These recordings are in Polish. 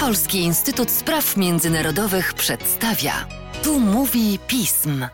Polski Instytut Spraw Międzynarodowych przedstawia. Tu mówi pism.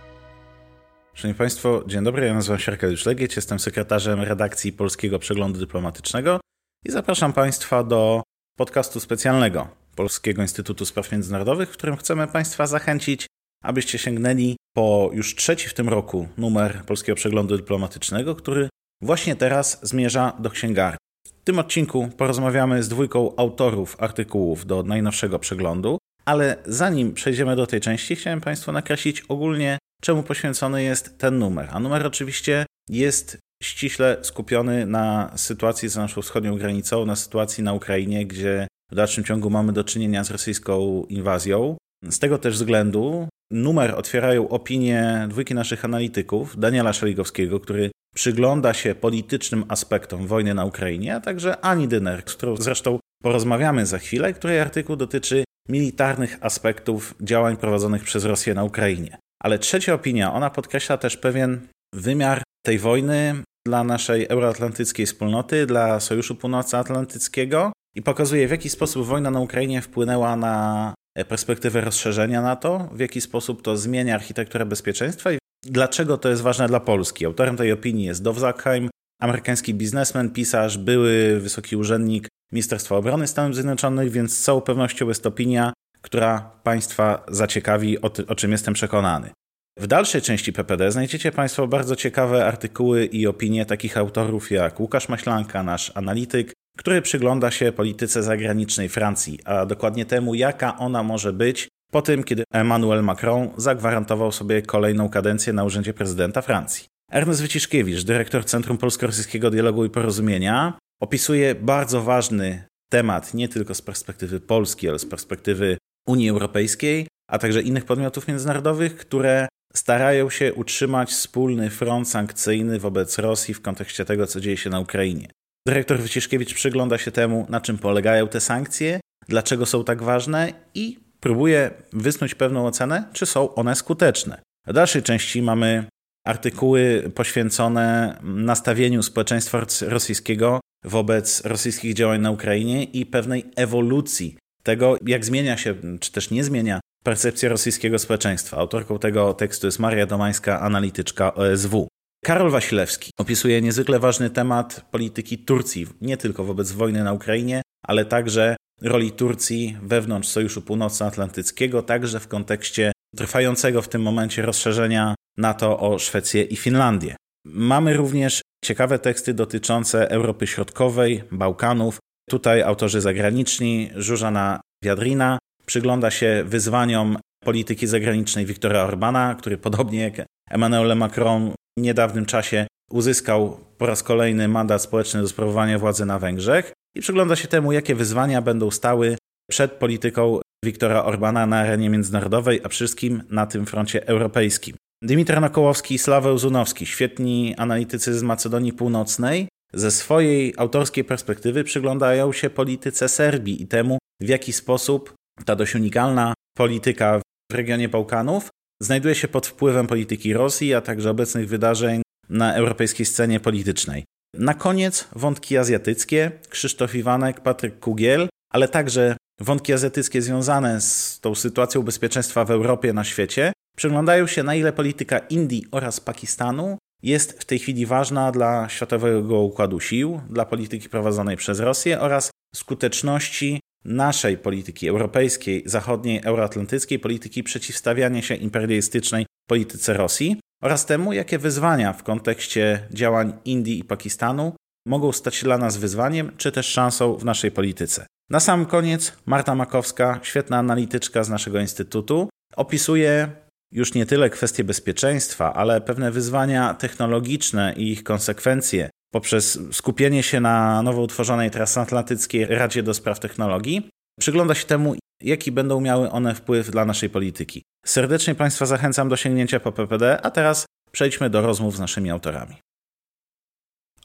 Szanowni Państwo, dzień dobry, ja nazywam się Arkadiusz Legieć, jestem sekretarzem redakcji Polskiego Przeglądu Dyplomatycznego i zapraszam Państwa do podcastu specjalnego Polskiego Instytutu Spraw Międzynarodowych, w którym chcemy Państwa zachęcić, abyście sięgnęli po już trzeci w tym roku numer Polskiego Przeglądu Dyplomatycznego, który właśnie teraz zmierza do księgarni. Tym odcinku porozmawiamy z dwójką autorów artykułów do najnowszego przeglądu, ale zanim przejdziemy do tej części, chciałem Państwu nakreślić ogólnie, czemu poświęcony jest ten numer. A numer oczywiście jest ściśle skupiony na sytuacji za naszą wschodnią granicą, na sytuacji na Ukrainie, gdzie w dalszym ciągu mamy do czynienia z rosyjską inwazją. Z tego też względu numer otwierają opinie dwójki naszych analityków, Daniela Szeligowskiego, który przygląda się politycznym aspektom wojny na Ukrainie, a także Ani Dyner, z którą zresztą porozmawiamy za chwilę, której artykuł dotyczy militarnych aspektów działań prowadzonych przez Rosję na Ukrainie. Ale trzecia opinia, ona podkreśla też pewien wymiar tej wojny dla naszej euroatlantyckiej wspólnoty, dla Sojuszu Północnoatlantyckiego i pokazuje, w jaki sposób wojna na Ukrainie wpłynęła na perspektywę rozszerzenia NATO, w jaki sposób to zmienia architekturę bezpieczeństwa i dlaczego to jest ważne dla Polski. Autorem tej opinii jest Dov Zakheim, amerykański biznesmen, pisarz, były wysoki urzędnik Ministerstwa Obrony Stanów Zjednoczonych, więc z całą pewnością jest opinia, która Państwa zaciekawi, o, ty, o czym jestem przekonany. W dalszej części PPD znajdziecie Państwo bardzo ciekawe artykuły i opinie takich autorów jak Łukasz Maślanka, nasz analityk, który przygląda się polityce zagranicznej Francji, a dokładnie temu, jaka ona może być po tym, kiedy Emmanuel Macron zagwarantował sobie kolejną kadencję na urzędzie prezydenta Francji. Ernest Wyciszkiewicz, dyrektor Centrum Polsko-Rosyjskiego Dialogu i Porozumienia, opisuje bardzo ważny temat nie tylko z perspektywy Polski, ale z perspektywy Unii Europejskiej, a także innych podmiotów międzynarodowych, które starają się utrzymać wspólny front sankcyjny wobec Rosji w kontekście tego, co dzieje się na Ukrainie. Dyrektor Wyciszkiewicz przygląda się temu, na czym polegają te sankcje, dlaczego są tak ważne i próbuje wysnuć pewną ocenę, czy są one skuteczne. W dalszej części mamy artykuły poświęcone nastawieniu społeczeństwa rosyjskiego wobec rosyjskich działań na Ukrainie i pewnej ewolucji tego, jak zmienia się, czy też nie zmienia percepcja rosyjskiego społeczeństwa. Autorką tego tekstu jest Maria Domańska, analityczka OSW. Karol Wasilewski opisuje niezwykle ważny temat polityki Turcji, nie tylko wobec wojny na Ukrainie, ale także roli Turcji wewnątrz Sojuszu Północnoatlantyckiego, także w kontekście trwającego w tym momencie rozszerzenia NATO o Szwecję i Finlandię. Mamy również ciekawe teksty dotyczące Europy Środkowej, Bałkanów. Tutaj autorzy zagraniczni, Żużana Wiadrina, przygląda się wyzwaniom polityki zagranicznej Viktora Orbana, który podobnie jak Emmanuel Macron w niedawnym czasie uzyskał po raz kolejny mandat społeczny do sprawowania władzy na Węgrzech i przygląda się temu, jakie wyzwania będą stały przed polityką Viktora Orbana na arenie międzynarodowej, a wszystkim na tym froncie europejskim. Dimitar Nakołowski i Sławę Zunowski, świetni analitycy z Macedonii Północnej, ze swojej autorskiej perspektywy przyglądają się polityce Serbii i temu, w jaki sposób ta dość unikalna polityka w regionie Bałkanów znajduje się pod wpływem polityki Rosji, a także obecnych wydarzeń na europejskiej scenie politycznej. Na koniec wątki azjatyckie, Krzysztof Iwanek, Patryk Kugiel, ale także wątki azjatyckie związane z tą sytuacją bezpieczeństwa w Europie, na świecie, przyglądają się na ile polityka Indii oraz Pakistanu jest w tej chwili ważna dla światowego układu sił, dla polityki prowadzonej przez Rosję oraz skuteczności naszej polityki europejskiej, zachodniej, euroatlantyckiej, polityki przeciwstawiania się imperialistycznej polityce Rosji oraz temu, jakie wyzwania w kontekście działań Indii i Pakistanu mogą stać się dla nas wyzwaniem, czy też szansą w naszej polityce. Na sam koniec Marta Makowska, świetna analityczka z naszego instytutu, opisuje już nie tyle kwestie bezpieczeństwa, ale pewne wyzwania technologiczne i ich konsekwencje poprzez skupienie się na nowo utworzonej transatlantyckiej Radzie do Spraw Technologii. Przygląda się temu, jaki będą miały one wpływ dla naszej polityki. Serdecznie Państwa zachęcam do sięgnięcia po PPD, a teraz przejdźmy do rozmów z naszymi autorami.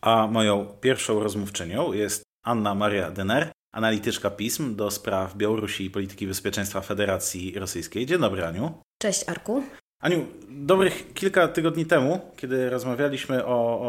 A moją pierwszą rozmówczynią jest Anna Maria Denner, analityczka pism do spraw Białorusi i polityki bezpieczeństwa Federacji Rosyjskiej. Dzień dobry, Aniu. Cześć, Arku. Aniu, dobrych kilka tygodni temu, kiedy rozmawialiśmy o,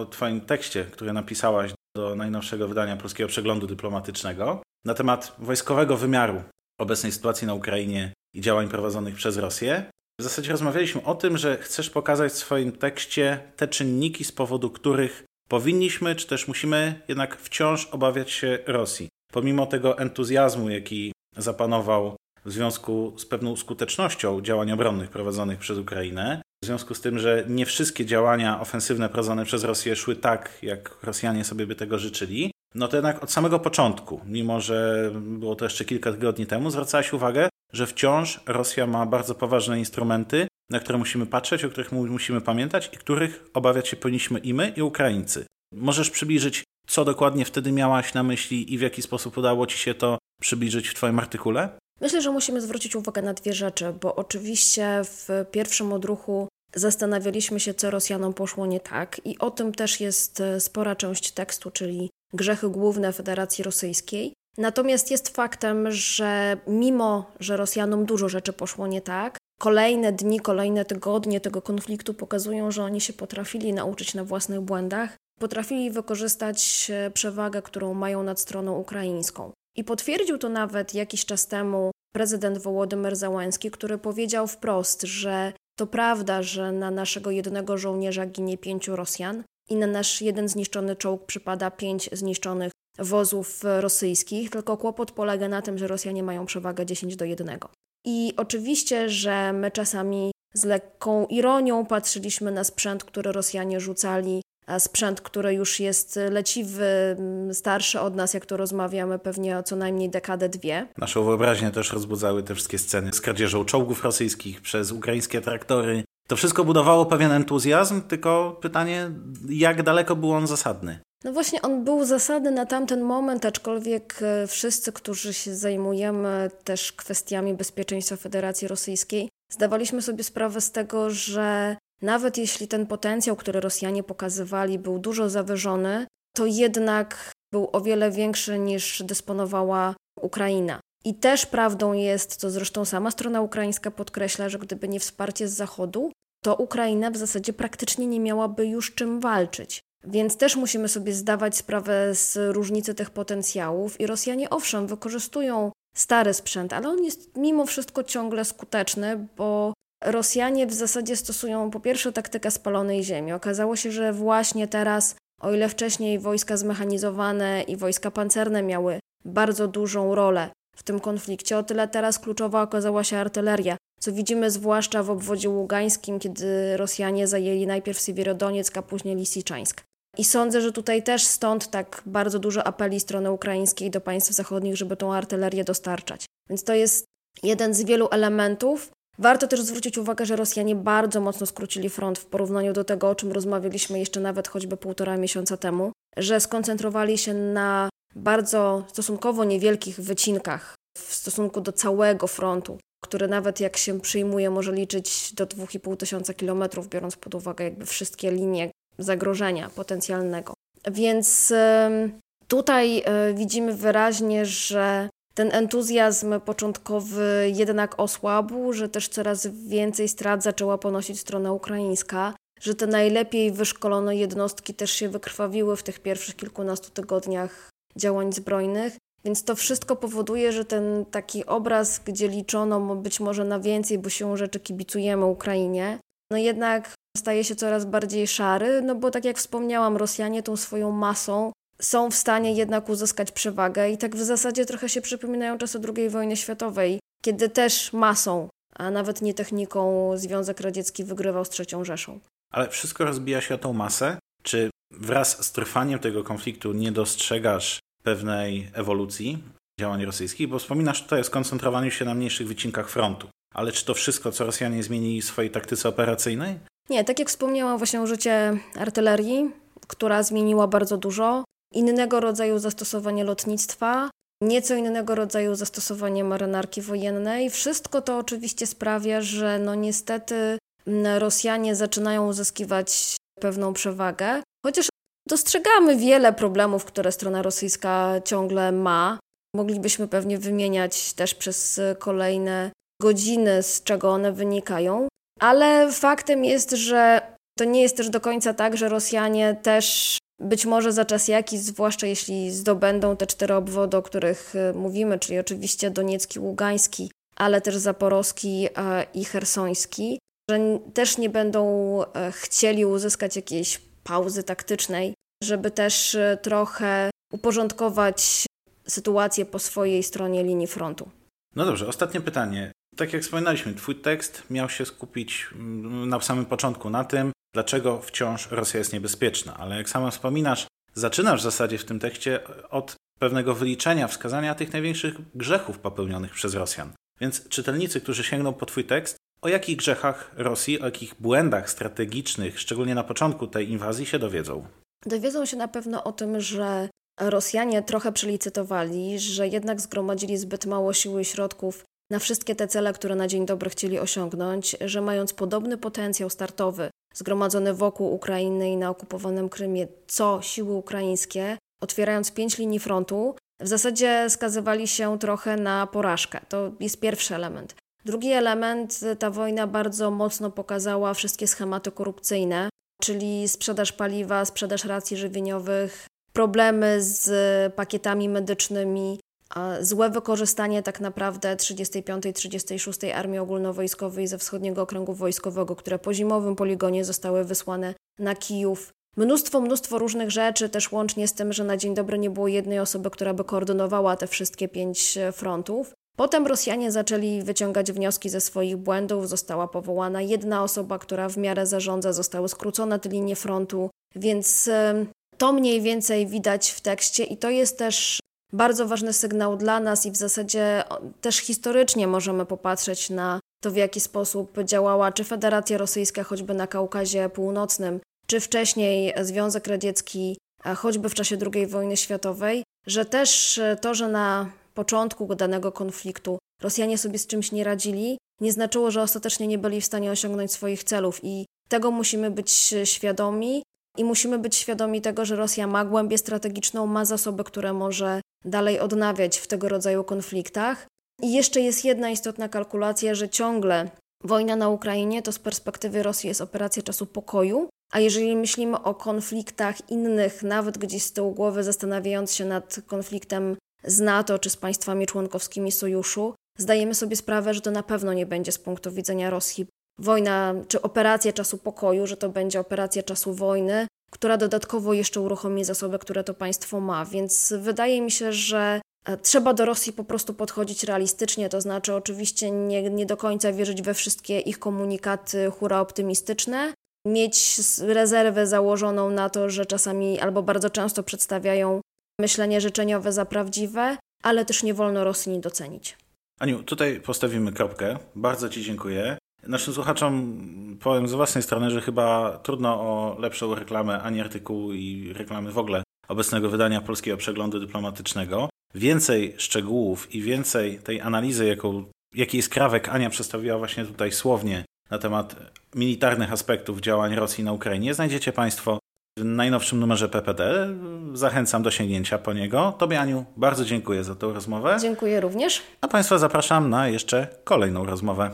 o Twoim tekście, który napisałaś do najnowszego wydania Polskiego Przeglądu Dyplomatycznego na temat wojskowego wymiaru obecnej sytuacji na Ukrainie i działań prowadzonych przez Rosję. W zasadzie rozmawialiśmy o tym, że chcesz pokazać w swoim tekście te czynniki, z powodu których powinniśmy, czy też musimy jednak wciąż obawiać się Rosji. Pomimo tego entuzjazmu, jaki zapanował w związku z pewną skutecznością działań obronnych prowadzonych przez Ukrainę, w związku z tym, że nie wszystkie działania ofensywne prowadzone przez Rosję szły tak, jak Rosjanie sobie by tego życzyli, no to jednak od samego początku, mimo że było to jeszcze kilka tygodni temu, zwracałeś uwagę, że wciąż Rosja ma bardzo poważne instrumenty, na które musimy patrzeć, o których musimy pamiętać i których obawiać się powinniśmy i my, i Ukraińcy. Możesz przybliżyć, co dokładnie wtedy miałaś na myśli i w jaki sposób udało ci się to przybliżyć w Twoim artykule? Myślę, że musimy zwrócić uwagę na dwie rzeczy, bo oczywiście w pierwszym odruchu zastanawialiśmy się, co Rosjanom poszło nie tak, i o tym też jest e, spora część tekstu, czyli grzechy główne Federacji Rosyjskiej. Natomiast jest faktem, że mimo, że Rosjanom dużo rzeczy poszło nie tak, kolejne dni, kolejne tygodnie tego konfliktu pokazują, że oni się potrafili nauczyć na własnych błędach, potrafili wykorzystać e, przewagę, którą mają nad stroną ukraińską. I potwierdził to nawet jakiś czas temu prezydent Wołodymyr Załęski, który powiedział wprost, że to prawda, że na naszego jednego żołnierza ginie pięciu Rosjan i na nasz jeden zniszczony czołg przypada pięć zniszczonych wozów rosyjskich, tylko kłopot polega na tym, że Rosjanie mają przewagę 10 do 1. I oczywiście, że my czasami z lekką ironią patrzyliśmy na sprzęt, który Rosjanie rzucali sprzęt, który już jest leciwy, mm, starszy od nas, jak to rozmawiamy, pewnie o co najmniej dekadę, dwie. Naszą wyobraźnię też rozbudzały te wszystkie sceny z kradzieżą czołgów rosyjskich przez ukraińskie traktory. To wszystko budowało pewien entuzjazm, tylko pytanie, jak daleko był on zasadny? No właśnie, on był zasadny na tamten moment, aczkolwiek e, wszyscy, którzy się zajmujemy też kwestiami bezpieczeństwa Federacji Rosyjskiej, zdawaliśmy sobie sprawę z tego, że nawet jeśli ten potencjał, który Rosjanie pokazywali, był dużo zawyżony, to jednak był o wiele większy niż dysponowała Ukraina. I też prawdą jest, co zresztą sama strona ukraińska podkreśla, że gdyby nie wsparcie z Zachodu, to Ukraina w zasadzie praktycznie nie miałaby już czym walczyć. Więc też musimy sobie zdawać sprawę z różnicy tych potencjałów i Rosjanie owszem wykorzystują stary sprzęt, ale on jest mimo wszystko ciągle skuteczny, bo Rosjanie w zasadzie stosują po pierwsze taktykę spalonej ziemi. Okazało się, że właśnie teraz, o ile wcześniej wojska zmechanizowane i wojska pancerne miały bardzo dużą rolę w tym konflikcie, o tyle teraz kluczowa okazała się artyleria, co widzimy zwłaszcza w obwodzie ługańskim, kiedy Rosjanie zajęli najpierw Siewierodonieck, a później Lisiczańsk. I sądzę, że tutaj też stąd tak bardzo dużo apeli strony ukraińskiej do państw zachodnich, żeby tą artylerię dostarczać. Więc to jest jeden z wielu elementów, Warto też zwrócić uwagę, że Rosjanie bardzo mocno skrócili front w porównaniu do tego, o czym rozmawialiśmy jeszcze nawet choćby półtora miesiąca temu, że skoncentrowali się na bardzo stosunkowo niewielkich wycinkach w stosunku do całego frontu, który nawet jak się przyjmuje może liczyć do 2,5 tysiąca kilometrów, biorąc pod uwagę jakby wszystkie linie zagrożenia potencjalnego. Więc tutaj e, widzimy wyraźnie, że ten entuzjazm początkowy jednak osłabł, że też coraz więcej strat zaczęła ponosić strona ukraińska, że te najlepiej wyszkolone jednostki też się wykrwawiły w tych pierwszych kilkunastu tygodniach działań zbrojnych. Więc to wszystko powoduje, że ten taki obraz, gdzie liczono być może na więcej, bo się rzeczy kibicujemy Ukrainie, no jednak staje się coraz bardziej szary, no bo tak jak wspomniałam, Rosjanie tą swoją masą są w stanie jednak uzyskać przewagę i tak w zasadzie trochę się przypominają czasy II wojny światowej, kiedy też masą, a nawet nie techniką Związek Radziecki wygrywał z trzecią Rzeszą. Ale wszystko rozbija się o tą masę? Czy wraz z trwaniem tego konfliktu nie dostrzegasz pewnej ewolucji działań rosyjskich? Bo wspominasz tutaj o skoncentrowaniu się na mniejszych wycinkach frontu. Ale czy to wszystko, co Rosjanie zmienili w swojej taktyce operacyjnej? Nie, tak jak wspomniałam, właśnie użycie artylerii, która zmieniła bardzo dużo innego rodzaju zastosowanie lotnictwa, nieco innego rodzaju zastosowanie marynarki wojennej. Wszystko to oczywiście sprawia, że no niestety Rosjanie zaczynają uzyskiwać pewną przewagę, chociaż dostrzegamy wiele problemów, które strona rosyjska ciągle ma. Moglibyśmy pewnie wymieniać też przez kolejne godziny, z czego one wynikają, ale faktem jest, że to nie jest też do końca tak, że Rosjanie też być może za czas jakiś, zwłaszcza jeśli zdobędą te cztery obwody, o których e, mówimy, czyli oczywiście Doniecki, Ługański, ale też Zaporowski e, i Hersoński, że też nie będą e, chcieli uzyskać jakiejś pauzy taktycznej, żeby też trochę uporządkować sytuację po swojej stronie linii frontu. No dobrze, ostatnie pytanie. Tak jak wspominaliśmy, Twój tekst miał się skupić mm, na samym początku na tym, dlaczego wciąż Rosja jest niebezpieczna, ale jak sama wspominasz, zaczynasz w zasadzie w tym tekście od pewnego wyliczenia, wskazania tych największych grzechów popełnionych przez Rosjan. Więc czytelnicy, którzy sięgną po Twój tekst, o jakich grzechach Rosji, o jakich błędach strategicznych, szczególnie na początku tej inwazji, się dowiedzą? Dowiedzą się na pewno o tym, że Rosjanie trochę przelicytowali, że jednak zgromadzili zbyt mało siły i środków na wszystkie te cele, które na dzień dobry chcieli osiągnąć, że mając podobny potencjał startowy zgromadzony wokół Ukrainy i na okupowanym Krymie, co siły ukraińskie, otwierając pięć linii frontu, w zasadzie skazywali się trochę na porażkę. To jest pierwszy element. Drugi element, ta wojna bardzo mocno pokazała wszystkie schematy korupcyjne, czyli sprzedaż paliwa, sprzedaż racji żywieniowych, problemy z pakietami medycznymi, złe wykorzystanie tak naprawdę 35. i 36. Armii Ogólnowojskowej ze Wschodniego Okręgu Wojskowego, które po zimowym poligonie zostały wysłane na Kijów. Mnóstwo, mnóstwo różnych rzeczy, też łącznie z tym, że na dzień dobry nie było jednej osoby, która by koordynowała te wszystkie pięć frontów. Potem Rosjanie zaczęli wyciągać wnioski ze swoich błędów, została powołana jedna osoba, która w miarę zarządza, zostały skrócone te linie frontu, więc to mniej więcej widać w tekście i to jest też bardzo ważny sygnał dla nas i w zasadzie też historycznie możemy popatrzeć na to, w jaki sposób działała czy Federacja Rosyjska choćby na Kaukazie Północnym, czy wcześniej Związek Radziecki, choćby w czasie II wojny światowej, że też to, że na początku danego konfliktu Rosjanie sobie z czymś nie radzili, nie znaczyło, że ostatecznie nie byli w stanie osiągnąć swoich celów i tego musimy być świadomi i musimy być świadomi tego, że Rosja ma głębię strategiczną, ma zasoby, które może dalej odnawiać w tego rodzaju konfliktach. I jeszcze jest jedna istotna kalkulacja, że ciągle wojna na Ukrainie to z perspektywy Rosji jest operacja czasu pokoju, a jeżeli myślimy o konfliktach innych, nawet gdzieś z tyłu głowy zastanawiając się nad konfliktem z NATO czy z państwami członkowskimi sojuszu, zdajemy sobie sprawę, że to na pewno nie będzie z punktu widzenia Rosji wojna czy operacja czasu pokoju, że to będzie operacja czasu wojny, która dodatkowo jeszcze uruchomi zasoby, które to państwo ma. Więc wydaje mi się, że e, trzeba do Rosji po prostu podchodzić realistycznie, to znaczy oczywiście nie, nie do końca wierzyć we wszystkie ich komunikaty hura optymistyczne, mieć rezerwę założoną na to, że czasami albo bardzo często przedstawiają myślenie życzeniowe za prawdziwe, ale też nie wolno Rosji docenić. Aniu, tutaj postawimy kropkę. Bardzo Ci dziękuję. Naszym słuchaczom powiem z własnej strony, że chyba trudno o lepszą reklamę ani artykułu i reklamy w ogóle obecnego wydania Polskiego Przeglądu Dyplomatycznego. Więcej szczegółów i więcej tej analizy, jaką, jakiej skrawek Ania przedstawiła właśnie tutaj słownie na temat militarnych aspektów działań Rosji na Ukrainie, znajdziecie Państwo w najnowszym numerze PPD. Zachęcam do sięgnięcia po niego. Tobie, Aniu, bardzo dziękuję za tę rozmowę. Dziękuję również. A Państwa zapraszam na jeszcze kolejną rozmowę.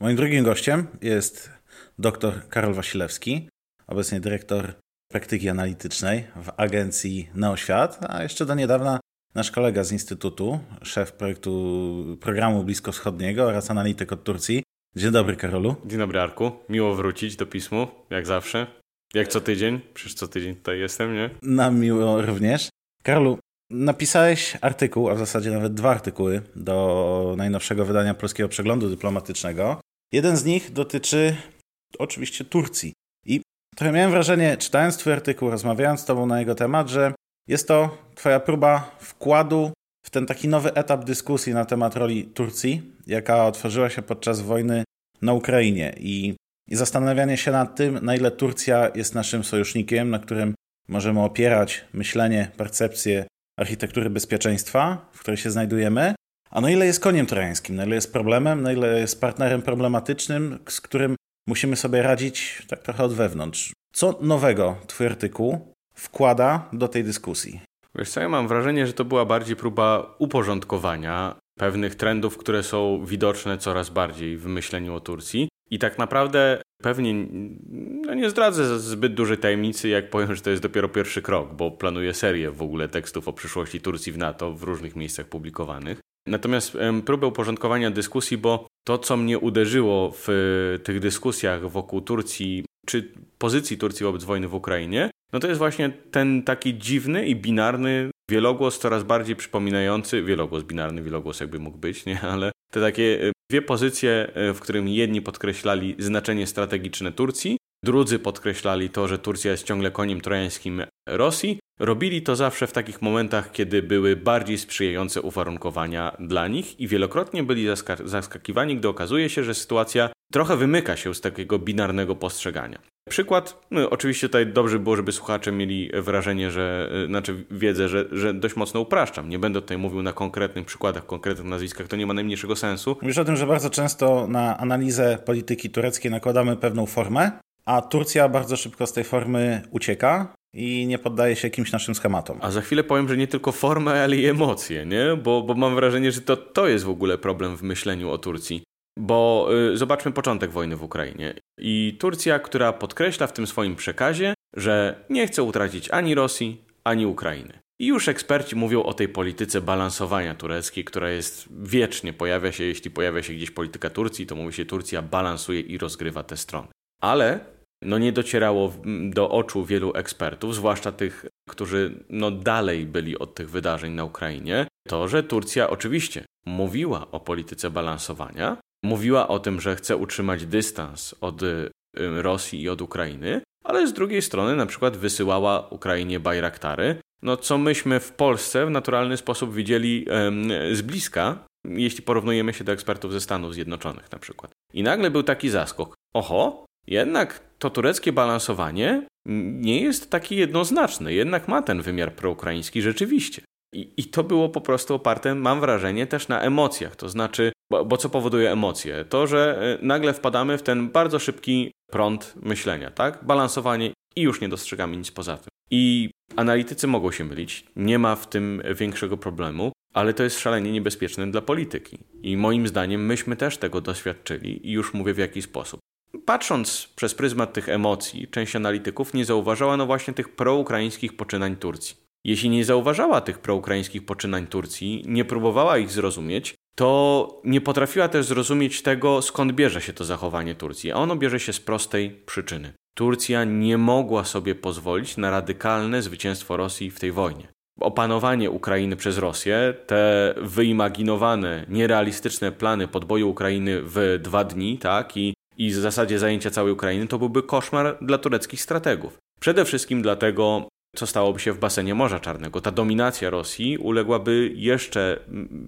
Moim drugim gościem jest dr Karol Wasilewski, obecnie dyrektor praktyki analitycznej w agencji Neoświat, a jeszcze do niedawna nasz kolega z Instytutu, szef projektu programu bliskowschodniego oraz analityk od Turcji. Dzień dobry, Karolu. Dzień dobry, Arku. Miło wrócić do pismu, jak zawsze. Jak co tydzień, przecież co tydzień tutaj jestem, nie? Nam miło również. Karolu, napisałeś artykuł, a w zasadzie nawet dwa artykuły do najnowszego wydania Polskiego Przeglądu Dyplomatycznego. Jeden z nich dotyczy oczywiście Turcji. I trochę miałem wrażenie, czytając Twój artykuł, rozmawiając z Tobą na jego temat, że jest to Twoja próba wkładu w ten taki nowy etap dyskusji na temat roli Turcji, jaka otworzyła się podczas wojny na Ukrainie. I, i zastanawianie się nad tym, na ile Turcja jest naszym sojusznikiem, na którym możemy opierać myślenie, percepcję architektury bezpieczeństwa, w której się znajdujemy, a na ile jest koniem trojańskim, na ile jest problemem, na ile jest partnerem problematycznym, z którym musimy sobie radzić tak trochę od wewnątrz. Co nowego Twój artykuł wkłada do tej dyskusji? Wiesz co, ja mam wrażenie, że to była bardziej próba uporządkowania pewnych trendów, które są widoczne coraz bardziej w myśleniu o Turcji. I tak naprawdę pewnie no nie zdradzę zbyt dużej tajemnicy, jak powiem, że to jest dopiero pierwszy krok, bo planuję serię w ogóle tekstów o przyszłości Turcji w NATO w różnych miejscach publikowanych. Natomiast próbę uporządkowania dyskusji, bo to, co mnie uderzyło w tych dyskusjach wokół Turcji, czy pozycji Turcji wobec wojny w Ukrainie, no to jest właśnie ten taki dziwny i binarny wielogłos, coraz bardziej przypominający, wielogłos binarny, wielogłos jakby mógł być, nie? ale te takie e, dwie pozycje, e, w którym jedni podkreślali znaczenie strategiczne Turcji, drudzy podkreślali to, że Turcja jest ciągle koniem trojańskim Rosji, Robili to zawsze w takich momentach, kiedy były bardziej sprzyjające uwarunkowania dla nich i wielokrotnie byli zaskakiwani, gdy okazuje się, że sytuacja trochę wymyka się z takiego binarnego postrzegania. Przykład, no oczywiście tutaj dobrze było, żeby słuchacze mieli wrażenie, że, y, znaczy wiedzę, że, że dość mocno upraszczam. Nie będę tutaj mówił na konkretnych przykładach, konkretnych nazwiskach, to nie ma najmniejszego sensu. Mówisz o tym, że bardzo często na analizę polityki tureckiej nakładamy pewną formę, a Turcja bardzo szybko z tej formy ucieka i nie poddaje się jakimś naszym schematom. A za chwilę powiem, że nie tylko formę, ale i emocje, nie? Bo, bo mam wrażenie, że to, to jest w ogóle problem w myśleniu o Turcji. Bo y, zobaczmy początek wojny w Ukrainie. I Turcja, która podkreśla w tym swoim przekazie, że nie chce utracić ani Rosji, ani Ukrainy. I już eksperci mówią o tej polityce balansowania tureckiej, która jest wiecznie, pojawia się, jeśli pojawia się gdzieś polityka Turcji, to mówi się Turcja balansuje i rozgrywa te strony. Ale no nie docierało do oczu wielu ekspertów, zwłaszcza tych, którzy no dalej byli od tych wydarzeń na Ukrainie, to, że Turcja oczywiście mówiła o polityce balansowania, mówiła o tym, że chce utrzymać dystans od y, Rosji i od Ukrainy, ale z drugiej strony na przykład wysyłała Ukrainie bajraktary, no co myśmy w Polsce w naturalny sposób widzieli z bliska, jeśli porównujemy się do ekspertów ze Stanów Zjednoczonych na przykład. I nagle był taki zaskok. Oho, jednak to tureckie balansowanie nie jest takie jednoznaczne, jednak ma ten wymiar proukraiński rzeczywiście. I, I, to było po prostu oparte, mam wrażenie, też na emocjach. To znaczy, bo, bo, co powoduje emocje? To, że e, nagle wpadamy w ten bardzo szybki prąd myślenia, tak? Balansowanie i już nie dostrzegamy nic poza tym. I analitycy mogą się mylić, nie ma w tym większego problemu, ale to jest szalenie niebezpieczne dla polityki. I moim zdaniem myśmy też tego doświadczyli i już mówię w jaki sposób. Patrząc przez pryzmat tych emocji, część analityków nie zauważała no właśnie tych proukraińskich poczynań Turcji. Jeśli nie zauważała tych proukraińskich poczynań Turcji, nie próbowała ich zrozumieć, to nie potrafiła też zrozumieć tego, skąd bierze się to zachowanie Turcji. A ono bierze się z prostej przyczyny. Turcja nie mogła sobie pozwolić na radykalne zwycięstwo Rosji w tej wojnie. Opanowanie Ukrainy przez Rosję, te wyimaginowane, nierealistyczne plany podboju Ukrainy w dwa dni, tak, i i w zasadzie zajęcia całej Ukrainy, to byłby koszmar dla tureckich strategów. Przede wszystkim dlatego, co stałoby się w basenie Morza Czarnego. Ta dominacja Rosji uległaby jeszcze,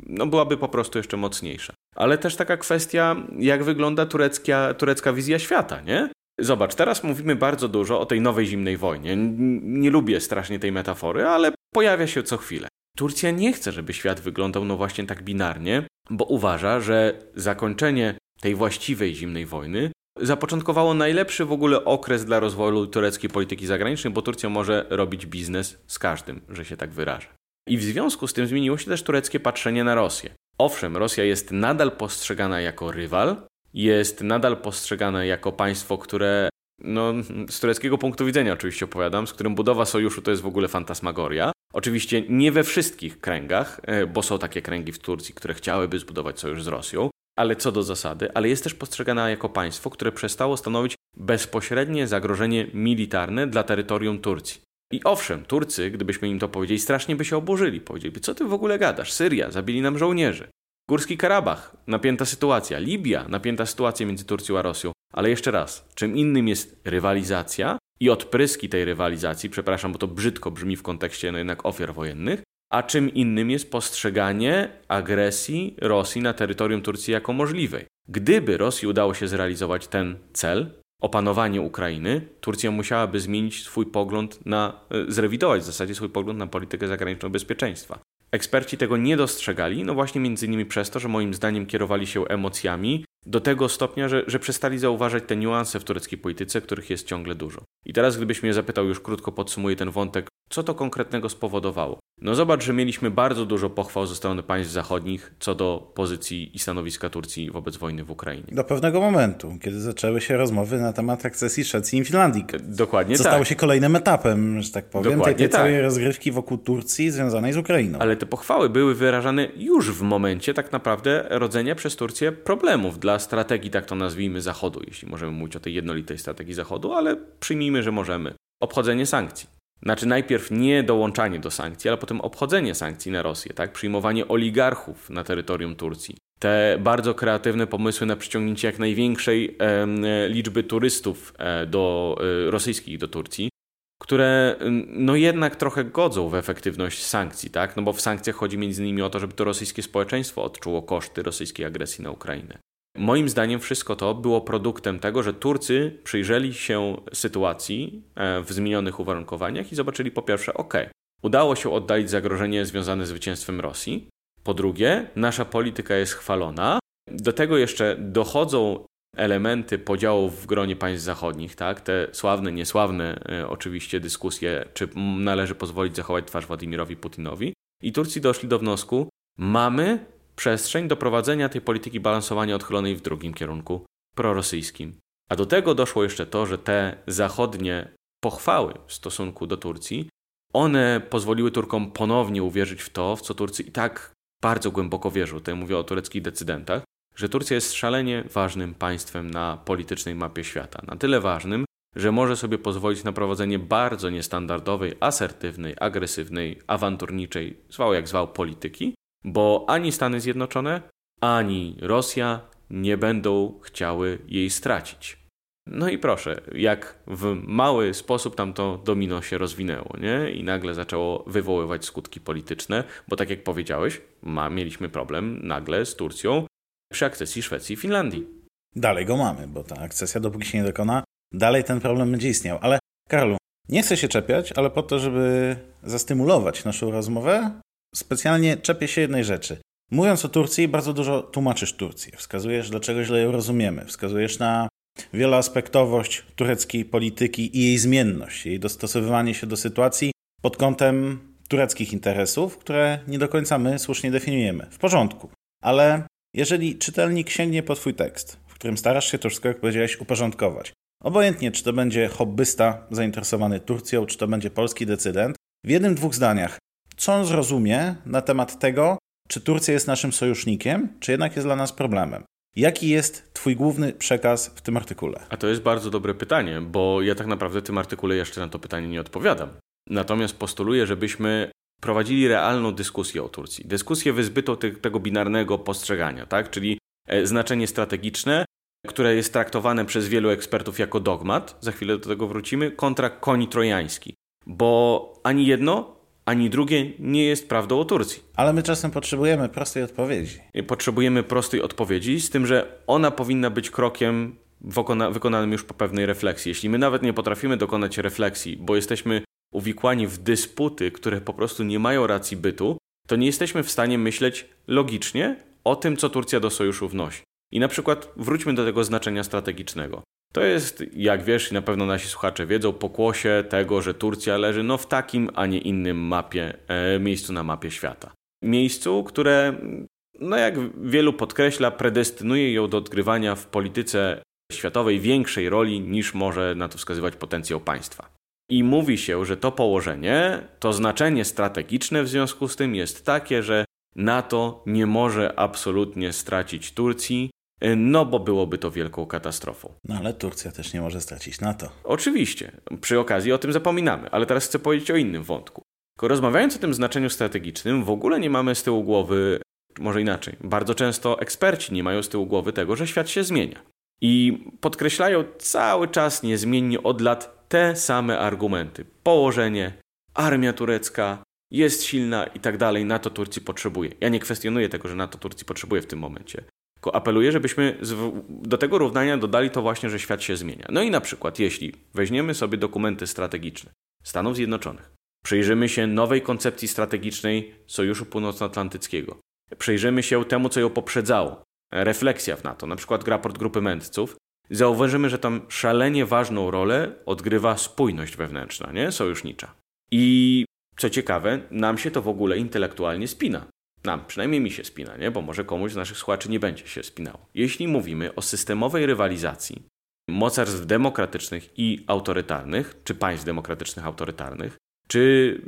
no byłaby po prostu jeszcze mocniejsza. Ale też taka kwestia, jak wygląda turecka, turecka wizja świata, nie? Zobacz, teraz mówimy bardzo dużo o tej nowej zimnej wojnie. Nie lubię strasznie tej metafory, ale pojawia się co chwilę. Turcja nie chce, żeby świat wyglądał no właśnie tak binarnie, bo uważa, że zakończenie tej właściwej zimnej wojny, zapoczątkowało najlepszy w ogóle okres dla rozwoju tureckiej polityki zagranicznej, bo Turcja może robić biznes z każdym, że się tak wyrażę. I w związku z tym zmieniło się też tureckie patrzenie na Rosję. Owszem, Rosja jest nadal postrzegana jako rywal, jest nadal postrzegana jako państwo, które no, z tureckiego punktu widzenia oczywiście opowiadam, z którym budowa sojuszu to jest w ogóle fantasmagoria. Oczywiście nie we wszystkich kręgach, e, bo są takie kręgi w Turcji, które chciałyby zbudować sojusz z Rosją, ale co do zasady, ale jest też postrzegana jako państwo, które przestało stanowić bezpośrednie zagrożenie militarne dla terytorium Turcji. I owszem, Turcy, gdybyśmy im to powiedzieli, strasznie by się oburzyli. Powiedzieliby, co ty w ogóle gadasz? Syria, zabili nam żołnierzy. Górski Karabach, napięta sytuacja. Libia, napięta sytuacja między Turcją a Rosją. Ale jeszcze raz, czym innym jest rywalizacja i odpryski tej rywalizacji, przepraszam, bo to brzydko brzmi w kontekście no jednak ofiar wojennych, a czym innym jest postrzeganie agresji Rosji na terytorium Turcji jako możliwej. Gdyby Rosji udało się zrealizować ten cel, opanowanie Ukrainy, Turcja musiałaby zmienić swój pogląd na, e, zrewidować w zasadzie swój pogląd na politykę zagraniczną bezpieczeństwa. Eksperci tego nie dostrzegali, no właśnie między innymi przez to, że moim zdaniem kierowali się emocjami do tego stopnia, że, że przestali zauważać te niuanse w tureckiej polityce, których jest ciągle dużo. I teraz, gdybyś mnie zapytał, już krótko podsumuję ten wątek, co to konkretnego spowodowało? No zobacz, że mieliśmy bardzo dużo pochwał ze strony państw zachodnich co do pozycji i stanowiska Turcji wobec wojny w Ukrainie. Do pewnego momentu, kiedy zaczęły się rozmowy na temat akcesji Szwecji i Finlandii. Dokładnie co tak. stało się kolejnym etapem, że tak powiem, Dokładnie tej, tej tak. całej rozgrywki wokół Turcji związanej z Ukrainą. Ale te pochwały były wyrażane już w momencie tak naprawdę rodzenia przez Turcję problemów dla strategii, tak to nazwijmy, Zachodu, jeśli możemy mówić o tej jednolitej strategii Zachodu, ale przyjmijmy, że możemy. Obchodzenie sankcji. Znaczy najpierw nie dołączanie do sankcji, ale potem obchodzenie sankcji na Rosję, tak? Przyjmowanie oligarchów na terytorium Turcji. Te bardzo kreatywne pomysły na przyciągnięcie jak największej e, liczby turystów e, do, e, rosyjskich do Turcji, które no jednak trochę godzą w efektywność sankcji, tak? No bo w sankcjach chodzi między innymi o to, żeby to rosyjskie społeczeństwo odczuło koszty rosyjskiej agresji na Ukrainę. Moim zdaniem wszystko to było produktem tego, że Turcy przyjrzeli się sytuacji e, w zmienionych uwarunkowaniach i zobaczyli po pierwsze, ok, udało się oddalić zagrożenie związane z zwycięstwem Rosji. Po drugie, nasza polityka jest chwalona. Do tego jeszcze dochodzą elementy podziałów w gronie państw zachodnich, tak? Te sławne, niesławne e, oczywiście dyskusje, czy należy pozwolić zachować twarz Władimirowi Putinowi. I Turcy doszli do wniosku, mamy przestrzeń do prowadzenia tej polityki balansowania odchylonej w drugim kierunku, prorosyjskim. A do tego doszło jeszcze to, że te zachodnie pochwały w stosunku do Turcji, one pozwoliły Turkom ponownie uwierzyć w to, w co Turcy i tak bardzo głęboko wierzą. Tutaj mówię o tureckich decydentach, że Turcja jest szalenie ważnym państwem na politycznej mapie świata. Na tyle ważnym, że może sobie pozwolić na prowadzenie bardzo niestandardowej, asertywnej, agresywnej, awanturniczej, zwał jak zwał, polityki, bo ani Stany Zjednoczone, ani Rosja nie będą chciały jej stracić. No i proszę, jak w mały sposób tam to domino się rozwinęło, nie? I nagle zaczęło wywoływać skutki polityczne, bo tak jak powiedziałeś, ma, mieliśmy problem nagle z Turcją przy akcesji Szwecji i Finlandii. Dalej go mamy, bo ta akcesja, dopóki się nie dokona, dalej ten problem będzie istniał. Ale Karlu, nie chcę się czepiać, ale po to, żeby zastymulować naszą rozmowę, specjalnie czepię się jednej rzeczy. Mówiąc o Turcji, bardzo dużo tłumaczysz Turcję. Wskazujesz, dlaczego źle ją rozumiemy. Wskazujesz na wieloaspektowość tureckiej polityki i jej zmienność, jej dostosowywanie się do sytuacji pod kątem tureckich interesów, które nie do końca my słusznie definiujemy. W porządku. Ale jeżeli czytelnik sięgnie po Twój tekst, w którym starasz się to wszystko, jak powiedziałeś, uporządkować, obojętnie czy to będzie hobbysta zainteresowany Turcją, czy to będzie polski decydent, w jednym, dwóch zdaniach, co on zrozumie na temat tego, czy Turcja jest naszym sojusznikiem, czy jednak jest dla nas problemem. Jaki jest Twój główny przekaz w tym artykule? A to jest bardzo dobre pytanie, bo ja tak naprawdę w tym artykule jeszcze na to pytanie nie odpowiadam. Natomiast postuluję, żebyśmy prowadzili realną dyskusję o Turcji. Dyskusję wyzbytą te, tego binarnego postrzegania, tak? czyli e, znaczenie strategiczne, które jest traktowane przez wielu ekspertów jako dogmat, za chwilę do tego wrócimy, kontra koni trojański. Bo ani jedno, ani drugie nie jest prawdą o Turcji. Ale my czasem potrzebujemy prostej odpowiedzi. Potrzebujemy prostej odpowiedzi, z tym, że ona powinna być krokiem wykona wykonanym już po pewnej refleksji. Jeśli my nawet nie potrafimy dokonać refleksji, bo jesteśmy uwikłani w dysputy, które po prostu nie mają racji bytu, to nie jesteśmy w stanie myśleć logicznie o tym, co Turcja do sojuszu wnosi. I na przykład wróćmy do tego znaczenia strategicznego. To jest, jak wiesz, i na pewno nasi słuchacze wiedzą, pokłosie tego, że Turcja leży no, w takim, a nie innym mapie, e, miejscu na mapie świata. Miejscu, które, no jak wielu podkreśla, predestynuje ją do odgrywania w polityce światowej większej roli niż może na to wskazywać potencjał państwa. I mówi się, że to położenie, to znaczenie strategiczne w związku z tym jest takie, że NATO nie może absolutnie stracić Turcji, no bo byłoby to wielką katastrofą. No ale Turcja też nie może stracić NATO. Oczywiście, przy okazji o tym zapominamy, ale teraz chcę powiedzieć o innym wątku. Rozmawiając o tym znaczeniu strategicznym, w ogóle nie mamy z tyłu głowy, może inaczej, bardzo często eksperci nie mają z tyłu głowy tego, że świat się zmienia. I podkreślają cały czas niezmiennie od lat te same argumenty. Położenie, armia turecka jest silna i tak dalej, NATO Turcji potrzebuje. Ja nie kwestionuję tego, że NATO Turcji potrzebuje w tym momencie. Apeluję, żebyśmy do tego równania dodali to właśnie, że świat się zmienia. No i na przykład, jeśli weźmiemy sobie dokumenty strategiczne Stanów Zjednoczonych, przyjrzymy się nowej koncepcji strategicznej Sojuszu Północnoatlantyckiego, przyjrzymy się temu, co ją poprzedzało, refleksja w NATO, na przykład raport grupy mędrców, zauważymy, że tam szalenie ważną rolę odgrywa spójność wewnętrzna, nie? sojusznicza. I co ciekawe, nam się to w ogóle intelektualnie spina. Nam, przynajmniej mi się spina, nie? bo może komuś z naszych słuchaczy nie będzie się spinało. Jeśli mówimy o systemowej rywalizacji mocarstw demokratycznych i autorytarnych, czy państw demokratycznych autorytarnych, czy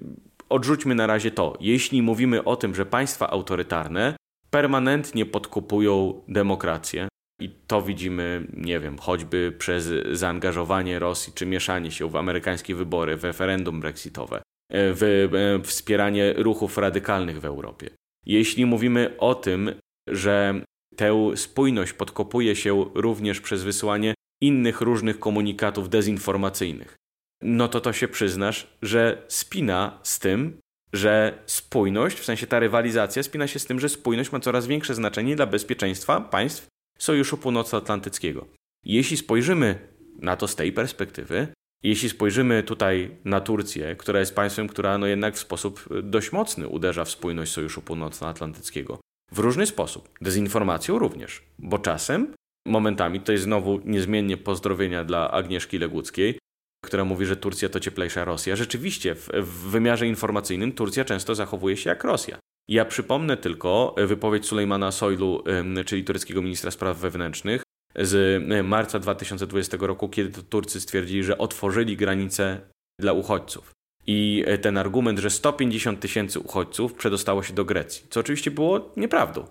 odrzućmy na razie to, jeśli mówimy o tym, że państwa autorytarne permanentnie podkupują demokrację, i to widzimy, nie wiem, choćby przez zaangażowanie Rosji czy mieszanie się w amerykańskie wybory, w referendum brexitowe, e, w e, wspieranie ruchów radykalnych w Europie. Jeśli mówimy o tym, że tę spójność podkopuje się również przez wysyłanie innych różnych komunikatów dezinformacyjnych, no to to się przyznasz, że spina z tym, że spójność, w sensie ta rywalizacja, spina się z tym, że spójność ma coraz większe znaczenie dla bezpieczeństwa państw Sojuszu Północnoatlantyckiego. Jeśli spojrzymy na to z tej perspektywy, jeśli spojrzymy tutaj na Turcję, która jest państwem, która no jednak w sposób dość mocny uderza w spójność Sojuszu Północnoatlantyckiego, w różny sposób, dezinformacją również, bo czasem, momentami, to jest znowu niezmiennie pozdrowienia dla Agnieszki Leguckiej, która mówi, że Turcja to cieplejsza Rosja. Rzeczywiście, w, w wymiarze informacyjnym Turcja często zachowuje się jak Rosja. Ja przypomnę tylko wypowiedź Sulejmana Soylu, czyli tureckiego ministra spraw wewnętrznych, z marca 2020 roku, kiedy to Turcy stwierdzili, że otworzyli granice dla uchodźców. I ten argument, że 150 tysięcy uchodźców przedostało się do Grecji, co oczywiście było nieprawdą.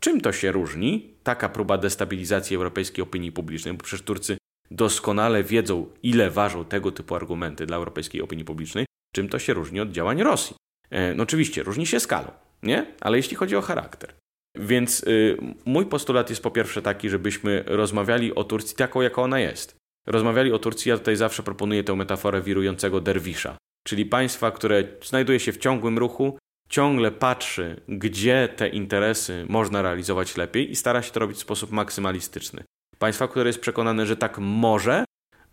Czym to się różni, taka próba destabilizacji europejskiej opinii publicznej? Bo przecież Turcy doskonale wiedzą, ile ważą tego typu argumenty dla europejskiej opinii publicznej, czym to się różni od działań Rosji. E, no oczywiście, różni się skalą, nie? Ale jeśli chodzi o charakter. Więc y, mój postulat jest po pierwsze taki, żebyśmy rozmawiali o Turcji taką, jaka ona jest. Rozmawiali o Turcji, ja tutaj zawsze proponuję tę metaforę wirującego derwisza, czyli państwa, które znajduje się w ciągłym ruchu, ciągle patrzy, gdzie te interesy można realizować lepiej i stara się to robić w sposób maksymalistyczny. Państwa, które jest przekonane, że tak może,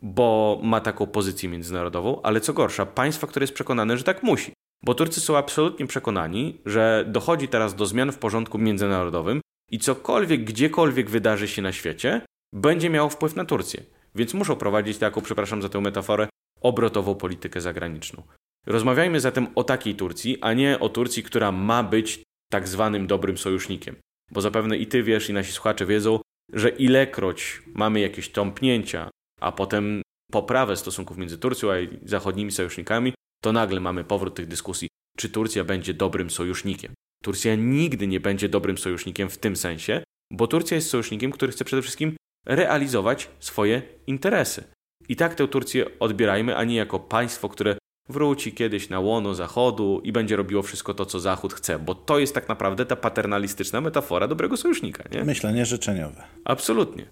bo ma taką pozycję międzynarodową, ale co gorsza, państwa, które jest przekonane, że tak musi. Bo Turcy są absolutnie przekonani, że dochodzi teraz do zmian w porządku międzynarodowym i cokolwiek, gdziekolwiek wydarzy się na świecie, będzie miało wpływ na Turcję. Więc muszą prowadzić taką, przepraszam za tę metaforę, obrotową politykę zagraniczną. Rozmawiajmy zatem o takiej Turcji, a nie o Turcji, która ma być tak zwanym dobrym sojusznikiem. Bo zapewne i ty wiesz, i nasi słuchacze wiedzą, że ilekroć mamy jakieś tąpnięcia, a potem poprawę stosunków między Turcją a zachodnimi sojusznikami, to nagle mamy powrót tych dyskusji, czy Turcja będzie dobrym sojusznikiem. Turcja nigdy nie będzie dobrym sojusznikiem w tym sensie, bo Turcja jest sojusznikiem, który chce przede wszystkim realizować swoje interesy. I tak tę Turcję odbierajmy, a nie jako państwo, które wróci kiedyś na łono Zachodu i będzie robiło wszystko to, co Zachód chce, bo to jest tak naprawdę ta paternalistyczna metafora dobrego sojusznika. Nie? Myślenie życzeniowe. Absolutnie.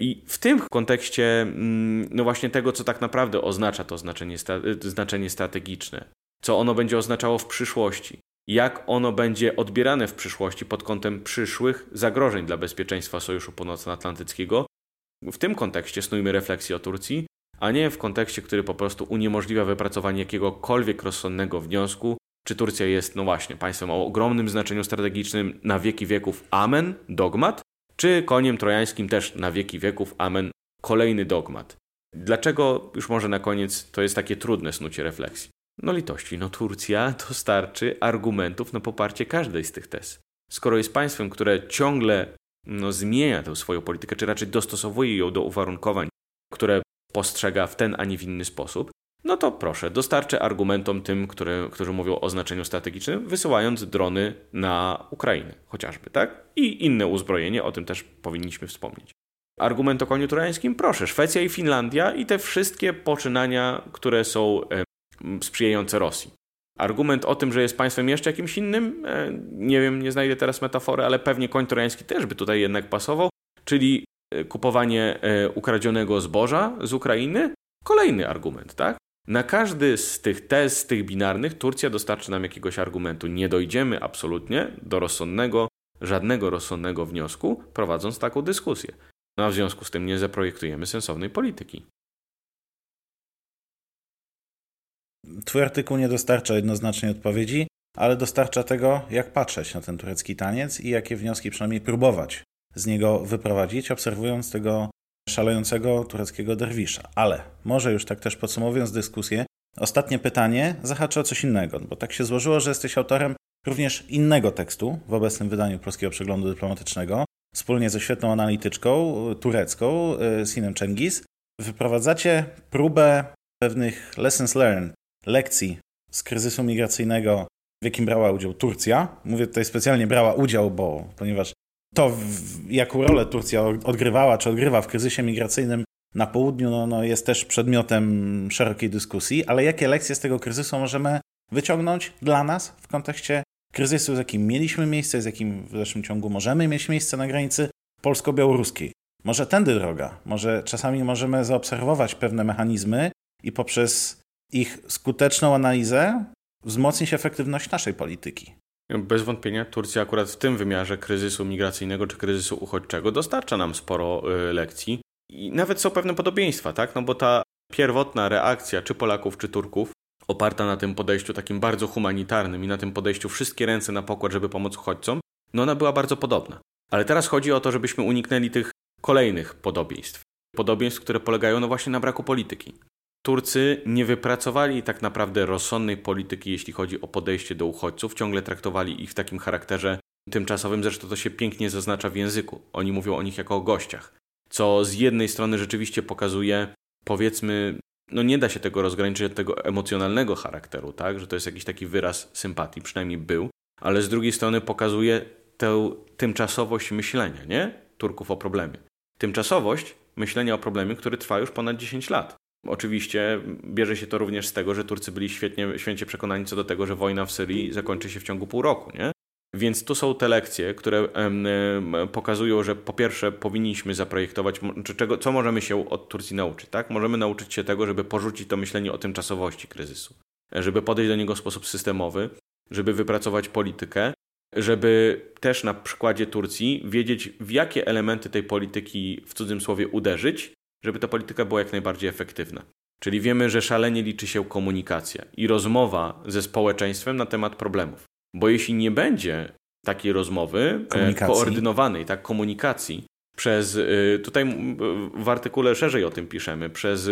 I w tym kontekście, mm, no właśnie tego, co tak naprawdę oznacza to znaczenie, znaczenie strategiczne, co ono będzie oznaczało w przyszłości, jak ono będzie odbierane w przyszłości pod kątem przyszłych zagrożeń dla bezpieczeństwa Sojuszu Północnoatlantyckiego, w tym kontekście snujmy refleksję o Turcji, a nie w kontekście, który po prostu uniemożliwia wypracowanie jakiegokolwiek rozsądnego wniosku, czy Turcja jest, no właśnie, państwem o ogromnym znaczeniu strategicznym na wieki wieków, amen, dogmat, czy koniem trojańskim też na wieki wieków, amen, kolejny dogmat. Dlaczego, już może na koniec, to jest takie trudne snucie refleksji? No litości, no Turcja dostarczy argumentów na poparcie każdej z tych tez. Skoro jest państwem, które ciągle no, zmienia tę swoją politykę, czy raczej dostosowuje ją do uwarunkowań, które postrzega w ten, a nie w inny sposób, no to proszę, dostarczę argumentom tym, które, którzy mówią o znaczeniu strategicznym, wysyłając drony na Ukrainę chociażby, tak? I inne uzbrojenie, o tym też powinniśmy wspomnieć. Argument o koniu trojańskim? Proszę, Szwecja i Finlandia i te wszystkie poczynania, które są e, sprzyjające Rosji. Argument o tym, że jest państwem jeszcze jakimś innym, e, nie wiem, nie znajdę teraz metafory, ale pewnie koń trojański też by tutaj jednak pasował, czyli e, kupowanie e, ukradzionego zboża z Ukrainy. Kolejny argument, tak? Na każdy z tych tez, tych binarnych, Turcja dostarczy nam jakiegoś argumentu. Nie dojdziemy absolutnie do rozsądnego, żadnego rozsądnego wniosku, prowadząc taką dyskusję. No a w związku z tym nie zaprojektujemy sensownej polityki. Twój artykuł nie dostarcza jednoznacznej odpowiedzi, ale dostarcza tego, jak patrzeć na ten turecki taniec i jakie wnioski przynajmniej próbować z niego wyprowadzić, obserwując tego szalejącego tureckiego derwisza. Ale może już tak też podsumowując dyskusję, ostatnie pytanie zahacza o coś innego, bo tak się złożyło, że jesteś autorem również innego tekstu w obecnym wydaniu Polskiego Przeglądu Dyplomatycznego, wspólnie ze świetną analityczką turecką, y, Sinem Cengiz, wyprowadzacie próbę pewnych lessons learned, lekcji z kryzysu migracyjnego, w jakim brała udział Turcja. Mówię tutaj specjalnie brała udział, bo ponieważ to, jaką rolę Turcja odgrywała czy odgrywa w kryzysie migracyjnym na południu, no, no jest też przedmiotem szerokiej dyskusji, ale jakie lekcje z tego kryzysu możemy wyciągnąć dla nas w kontekście kryzysu, z jakim mieliśmy miejsce, z jakim w dalszym ciągu możemy mieć miejsce na granicy polsko-białoruskiej. Może tędy droga, może czasami możemy zaobserwować pewne mechanizmy i poprzez ich skuteczną analizę wzmocnić efektywność naszej polityki. Bez wątpienia Turcja akurat w tym wymiarze kryzysu migracyjnego czy kryzysu uchodźczego dostarcza nam sporo y, lekcji i nawet są pewne podobieństwa, tak? No bo ta pierwotna reakcja czy Polaków, czy Turków oparta na tym podejściu takim bardzo humanitarnym i na tym podejściu wszystkie ręce na pokład, żeby pomóc uchodźcom, no ona była bardzo podobna. Ale teraz chodzi o to, żebyśmy uniknęli tych kolejnych podobieństw. Podobieństw, które polegają no właśnie na braku polityki. Turcy nie wypracowali tak naprawdę rozsądnej polityki, jeśli chodzi o podejście do uchodźców, ciągle traktowali ich w takim charakterze tymczasowym, zresztą to się pięknie zaznacza w języku. Oni mówią o nich jako o gościach, co z jednej strony rzeczywiście pokazuje, powiedzmy, no nie da się tego rozgraniczyć od tego emocjonalnego charakteru, tak, że to jest jakiś taki wyraz sympatii, przynajmniej był, ale z drugiej strony pokazuje tę tymczasowość myślenia, nie? Turków o problemie. Tymczasowość myślenia o problemie, który trwa już ponad 10 lat. Oczywiście bierze się to również z tego, że Turcy byli świetnie, święcie przekonani co do tego, że wojna w Syrii zakończy się w ciągu pół roku, nie? Więc tu są te lekcje, które pokazują, że po pierwsze powinniśmy zaprojektować, czy czego, co możemy się od Turcji nauczyć, tak? Możemy nauczyć się tego, żeby porzucić to myślenie o tymczasowości kryzysu, żeby podejść do niego w sposób systemowy, żeby wypracować politykę, żeby też na przykładzie Turcji wiedzieć, w jakie elementy tej polityki w cudzym słowie uderzyć, żeby ta polityka była jak najbardziej efektywna. Czyli wiemy, że szalenie liczy się komunikacja i rozmowa ze społeczeństwem na temat problemów. Bo jeśli nie będzie takiej rozmowy e, koordynowanej, tak, komunikacji przez, e, tutaj w artykule szerzej o tym piszemy, przez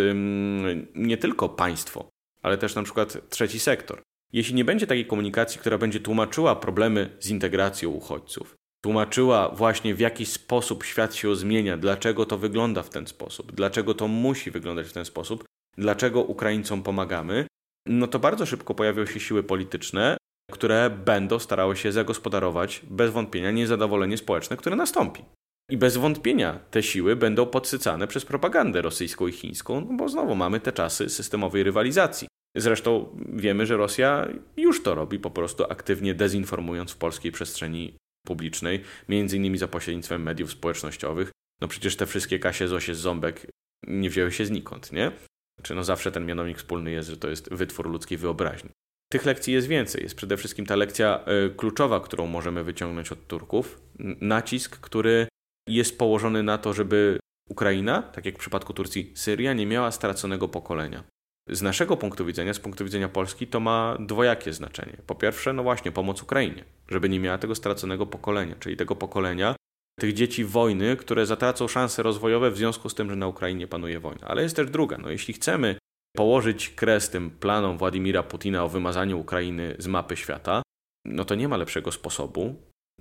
nie tylko państwo, ale też na przykład trzeci sektor. Jeśli nie będzie takiej komunikacji, która będzie tłumaczyła problemy z integracją uchodźców, tłumaczyła właśnie w jaki sposób świat się zmienia, dlaczego to wygląda w ten sposób, dlaczego to musi wyglądać w ten sposób, dlaczego Ukraińcom pomagamy, no to bardzo szybko pojawią się siły polityczne, które będą starały się zagospodarować bez wątpienia niezadowolenie społeczne, które nastąpi. I bez wątpienia te siły będą podsycane przez propagandę rosyjską i chińską, no bo znowu mamy te czasy systemowej rywalizacji. Zresztą wiemy, że Rosja już to robi, po prostu aktywnie dezinformując w polskiej przestrzeni publicznej, między innymi za pośrednictwem mediów społecznościowych. No przecież te wszystkie Kasie, Zosie Ząbek nie wzięły się znikąd, nie? Znaczy, no zawsze ten mianownik wspólny jest, że to jest wytwór ludzkiej wyobraźni. Tych lekcji jest więcej. Jest przede wszystkim ta lekcja y, kluczowa, którą możemy wyciągnąć od Turków. Nacisk, który jest położony na to, żeby Ukraina, tak jak w przypadku Turcji, Syria, nie miała straconego pokolenia. Z naszego punktu widzenia, z punktu widzenia Polski, to ma dwojakie znaczenie. Po pierwsze, no właśnie, pomoc Ukrainie, żeby nie miała tego straconego pokolenia, czyli tego pokolenia tych dzieci wojny, które zatracą szanse rozwojowe w związku z tym, że na Ukrainie panuje wojna. Ale jest też druga. No, jeśli chcemy położyć kres tym planom Władimira Putina o wymazaniu Ukrainy z mapy świata, no to nie ma lepszego sposobu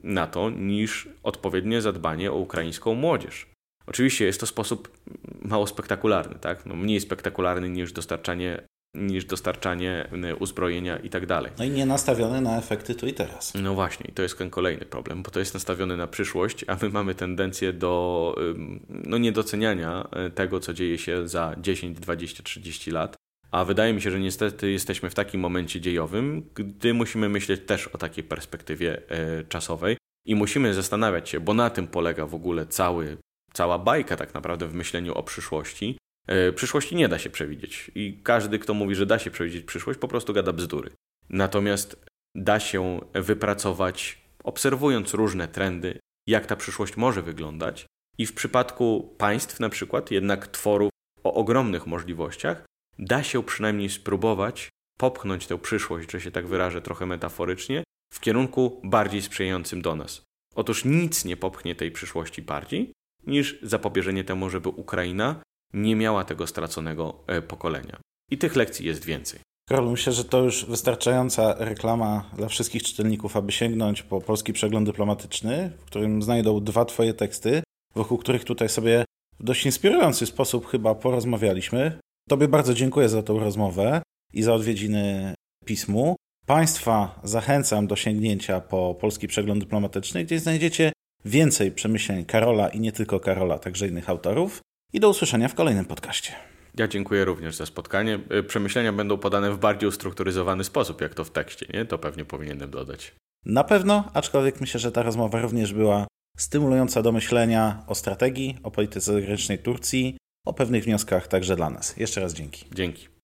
na to niż odpowiednie zadbanie o ukraińską młodzież. Oczywiście jest to sposób mało spektakularny, tak? No mniej spektakularny niż dostarczanie, niż dostarczanie y, uzbrojenia i tak dalej. No i nie nastawiony na efekty tu i teraz. No właśnie, i to jest ten kolejny problem, bo to jest nastawione na przyszłość, a my mamy tendencję do no, niedoceniania y, tego, co dzieje się za 10, 20, 30 lat. A wydaje mi się, że niestety jesteśmy w takim momencie dziejowym, gdy musimy myśleć też o takiej perspektywie y, czasowej i musimy zastanawiać się, bo na tym polega w ogóle cały cała bajka tak naprawdę w myśleniu o przyszłości. E, przyszłości nie da się przewidzieć i każdy, kto mówi, że da się przewidzieć przyszłość, po prostu gada bzdury. Natomiast da się wypracować, obserwując różne trendy, jak ta przyszłość może wyglądać. I w przypadku państw, na przykład, jednak tworów o ogromnych możliwościach, da się przynajmniej spróbować popchnąć tę przyszłość, że się tak wyrażę trochę metaforycznie, w kierunku bardziej sprzyjającym do nas. Otóż nic nie popchnie tej przyszłości bardziej niż zapobieżenie temu, żeby Ukraina nie miała tego straconego e, pokolenia. I tych lekcji jest więcej. Karol, myślę, że to już wystarczająca reklama dla wszystkich czytelników, aby sięgnąć po polski przegląd dyplomatyczny, w którym znajdą dwa Twoje teksty, wokół których tutaj sobie w dość inspirujący sposób chyba porozmawialiśmy. Tobie bardzo dziękuję za tę rozmowę i za odwiedziny pismu. Państwa zachęcam do sięgnięcia po polski przegląd dyplomatyczny, gdzie znajdziecie więcej przemyśleń Karola i nie tylko Karola, także innych autorów. I do usłyszenia w kolejnym podcaście. Ja dziękuję również za spotkanie. Y, przemyślenia będą podane w bardziej ustrukturyzowany sposób, jak to w tekście, nie? To pewnie powinienem dodać. Na pewno, aczkolwiek myślę, że ta rozmowa również była stymulująca do myślenia o strategii, o polityce zagranicznej Turcji, o pewnych wnioskach także dla nas. Jeszcze raz dzięki. Dzięki.